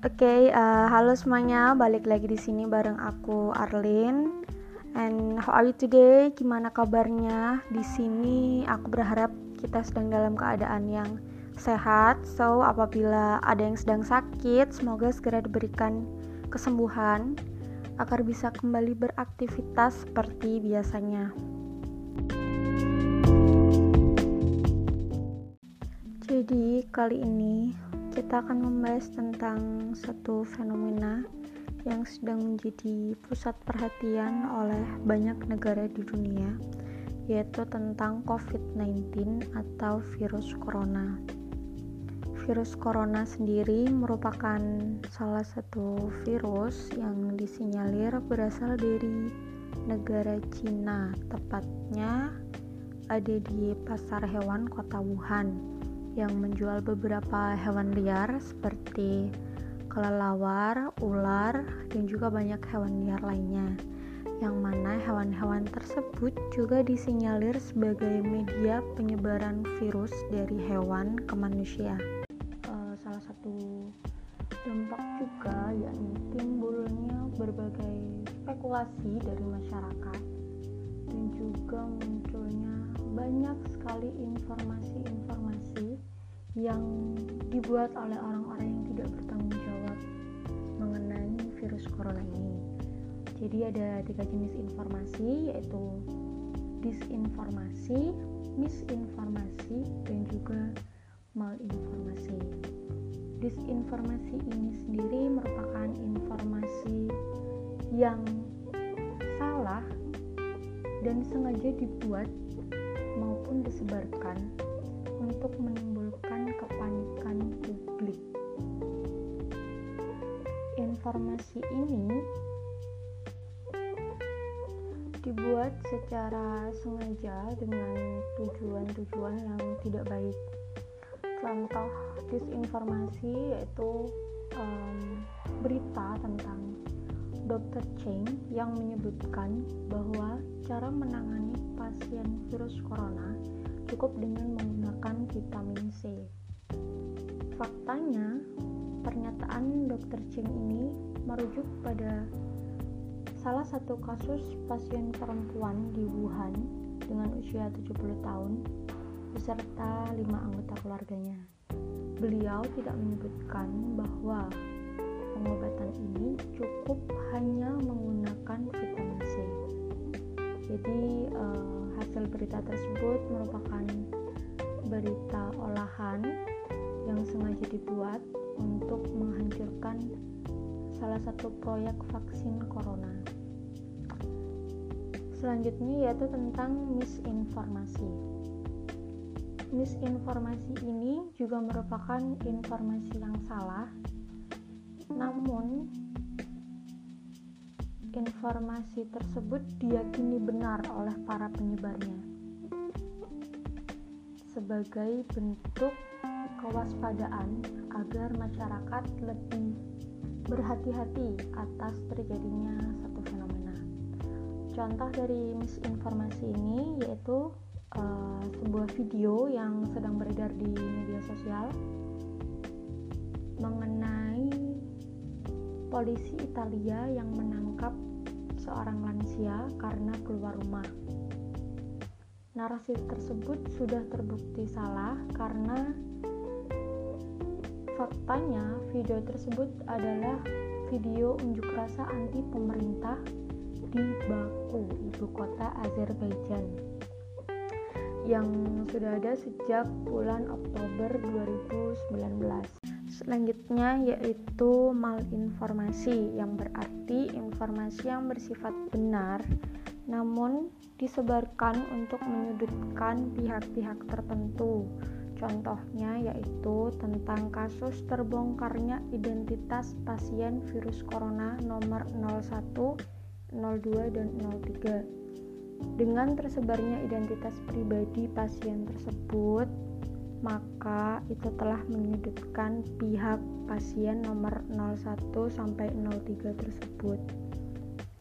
Oke, okay, uh, halo semuanya, balik lagi di sini bareng aku Arlin. And how are you today? Gimana kabarnya? Di sini aku berharap kita sedang dalam keadaan yang sehat. So, apabila ada yang sedang sakit, semoga segera diberikan kesembuhan agar bisa kembali beraktivitas seperti biasanya. Jadi, kali ini kita akan membahas tentang satu fenomena yang sedang menjadi pusat perhatian oleh banyak negara di dunia, yaitu tentang COVID-19 atau virus corona. Virus corona sendiri merupakan salah satu virus yang disinyalir berasal dari negara Cina, tepatnya ada di pasar hewan kota Wuhan yang menjual beberapa hewan liar seperti kelelawar, ular, dan juga banyak hewan liar lainnya. Yang mana hewan-hewan tersebut juga disinyalir sebagai media penyebaran virus dari hewan ke manusia. Uh, salah satu dampak juga yakni timbulnya berbagai spekulasi dari masyarakat dan juga munculnya banyak sekali informasi-informasi yang dibuat oleh orang-orang yang tidak bertanggung jawab mengenai virus corona ini. Jadi ada tiga jenis informasi yaitu disinformasi, misinformasi, dan juga malinformasi. Disinformasi ini sendiri merupakan informasi yang salah dan sengaja dibuat maupun disebarkan Informasi ini dibuat secara sengaja dengan tujuan-tujuan yang tidak baik. Contoh disinformasi yaitu um, berita tentang Dr. Cheng yang menyebutkan bahwa cara menangani pasien virus corona cukup dengan menggunakan vitamin C. Faktanya, pernyataan Dr. Cheng ini merujuk pada salah satu kasus pasien perempuan di Wuhan dengan usia 70 tahun beserta lima anggota keluarganya. Beliau tidak menyebutkan bahwa pengobatan ini cukup hanya menggunakan vitamin C. Jadi uh, hasil berita tersebut merupakan berita olahan yang sengaja dibuat untuk menghancurkan salah satu proyek vaksin corona. Selanjutnya yaitu tentang misinformasi. Misinformasi ini juga merupakan informasi yang salah namun, informasi tersebut diyakini benar oleh para penyebarnya sebagai bentuk kewaspadaan agar masyarakat lebih berhati-hati atas terjadinya satu fenomena. Contoh dari misinformasi ini yaitu uh, sebuah video yang sedang beredar di media sosial mengenai polisi Italia yang menangkap seorang lansia karena keluar rumah. Narasi tersebut sudah terbukti salah karena faktanya video tersebut adalah video unjuk rasa anti pemerintah di Baku, ibu kota Azerbaijan yang sudah ada sejak bulan Oktober 2019. Selanjutnya yaitu malinformasi yang berarti informasi yang bersifat benar namun disebarkan untuk menyudutkan pihak-pihak tertentu. Contohnya yaitu tentang kasus terbongkarnya identitas pasien virus corona nomor 01, 02, dan 03. Dengan tersebarnya identitas pribadi pasien tersebut, maka itu telah menyudutkan pihak pasien nomor 01 sampai 03 tersebut.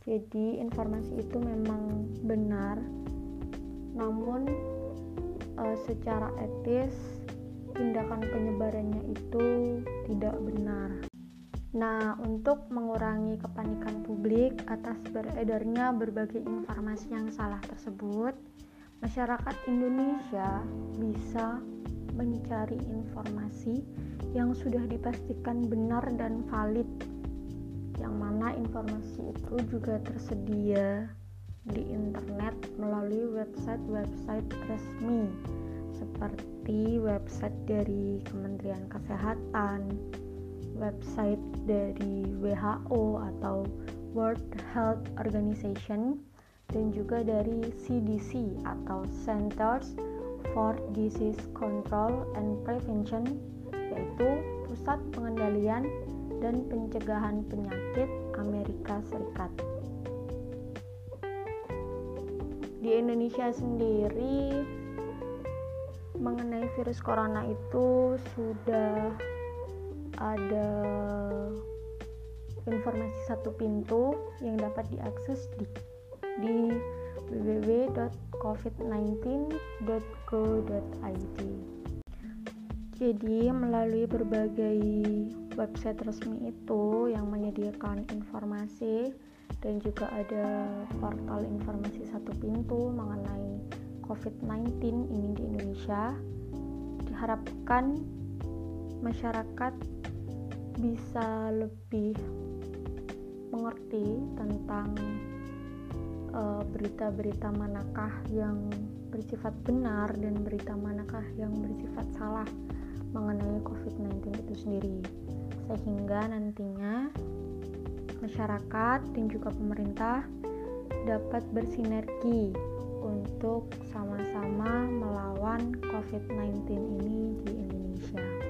Jadi informasi itu memang benar, namun e, secara etis tindakan penyebarannya itu tidak benar. Nah, untuk mengurangi kepanikan publik atas beredarnya berbagai informasi yang salah tersebut, masyarakat Indonesia bisa mencari informasi yang sudah dipastikan benar dan valid, yang mana informasi itu juga tersedia di internet melalui website-website resmi seperti website dari Kementerian Kesehatan, website dari WHO atau World Health Organization dan juga dari CDC atau Centers for Disease Control and Prevention yaitu Pusat Pengendalian dan Pencegahan Penyakit Amerika Serikat. Di Indonesia sendiri mengenai virus corona itu sudah ada informasi satu pintu yang dapat diakses di, di www.covid19.go.id. Jadi, melalui berbagai website resmi itu yang menyediakan informasi dan juga ada portal informasi satu pintu mengenai COVID-19 ini di Indonesia, diharapkan masyarakat bisa lebih mengerti tentang eh, berita-berita uh, manakah yang bersifat benar dan berita manakah yang bersifat salah mengenai COVID-19 itu sendiri. Sehingga nantinya masyarakat dan juga pemerintah dapat bersinergi untuk sama-sama melawan COVID-19 ini di Indonesia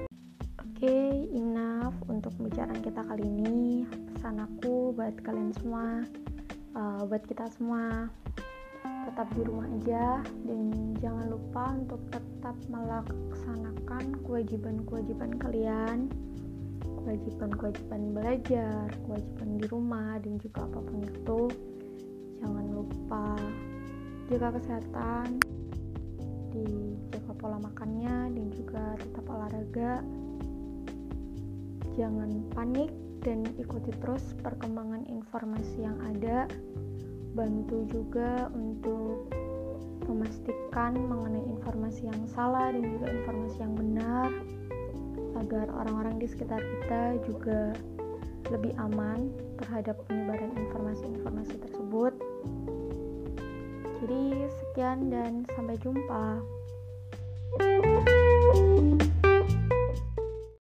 okay, enough untuk pembicaraan kita kali ini. Pesan aku buat kalian semua, uh, buat kita semua, tetap di rumah aja dan jangan lupa untuk tetap melaksanakan kewajiban-kewajiban kalian, kewajiban-kewajiban belajar, kewajiban di rumah dan juga apa pun itu. Jangan lupa jaga kesehatan, dijaga pola makannya dan juga tetap olahraga. Jangan panik dan ikuti terus perkembangan informasi yang ada. Bantu juga untuk memastikan mengenai informasi yang salah dan juga informasi yang benar agar orang-orang di sekitar kita juga lebih aman terhadap penyebaran informasi-informasi tersebut. Jadi, sekian dan sampai jumpa. thank you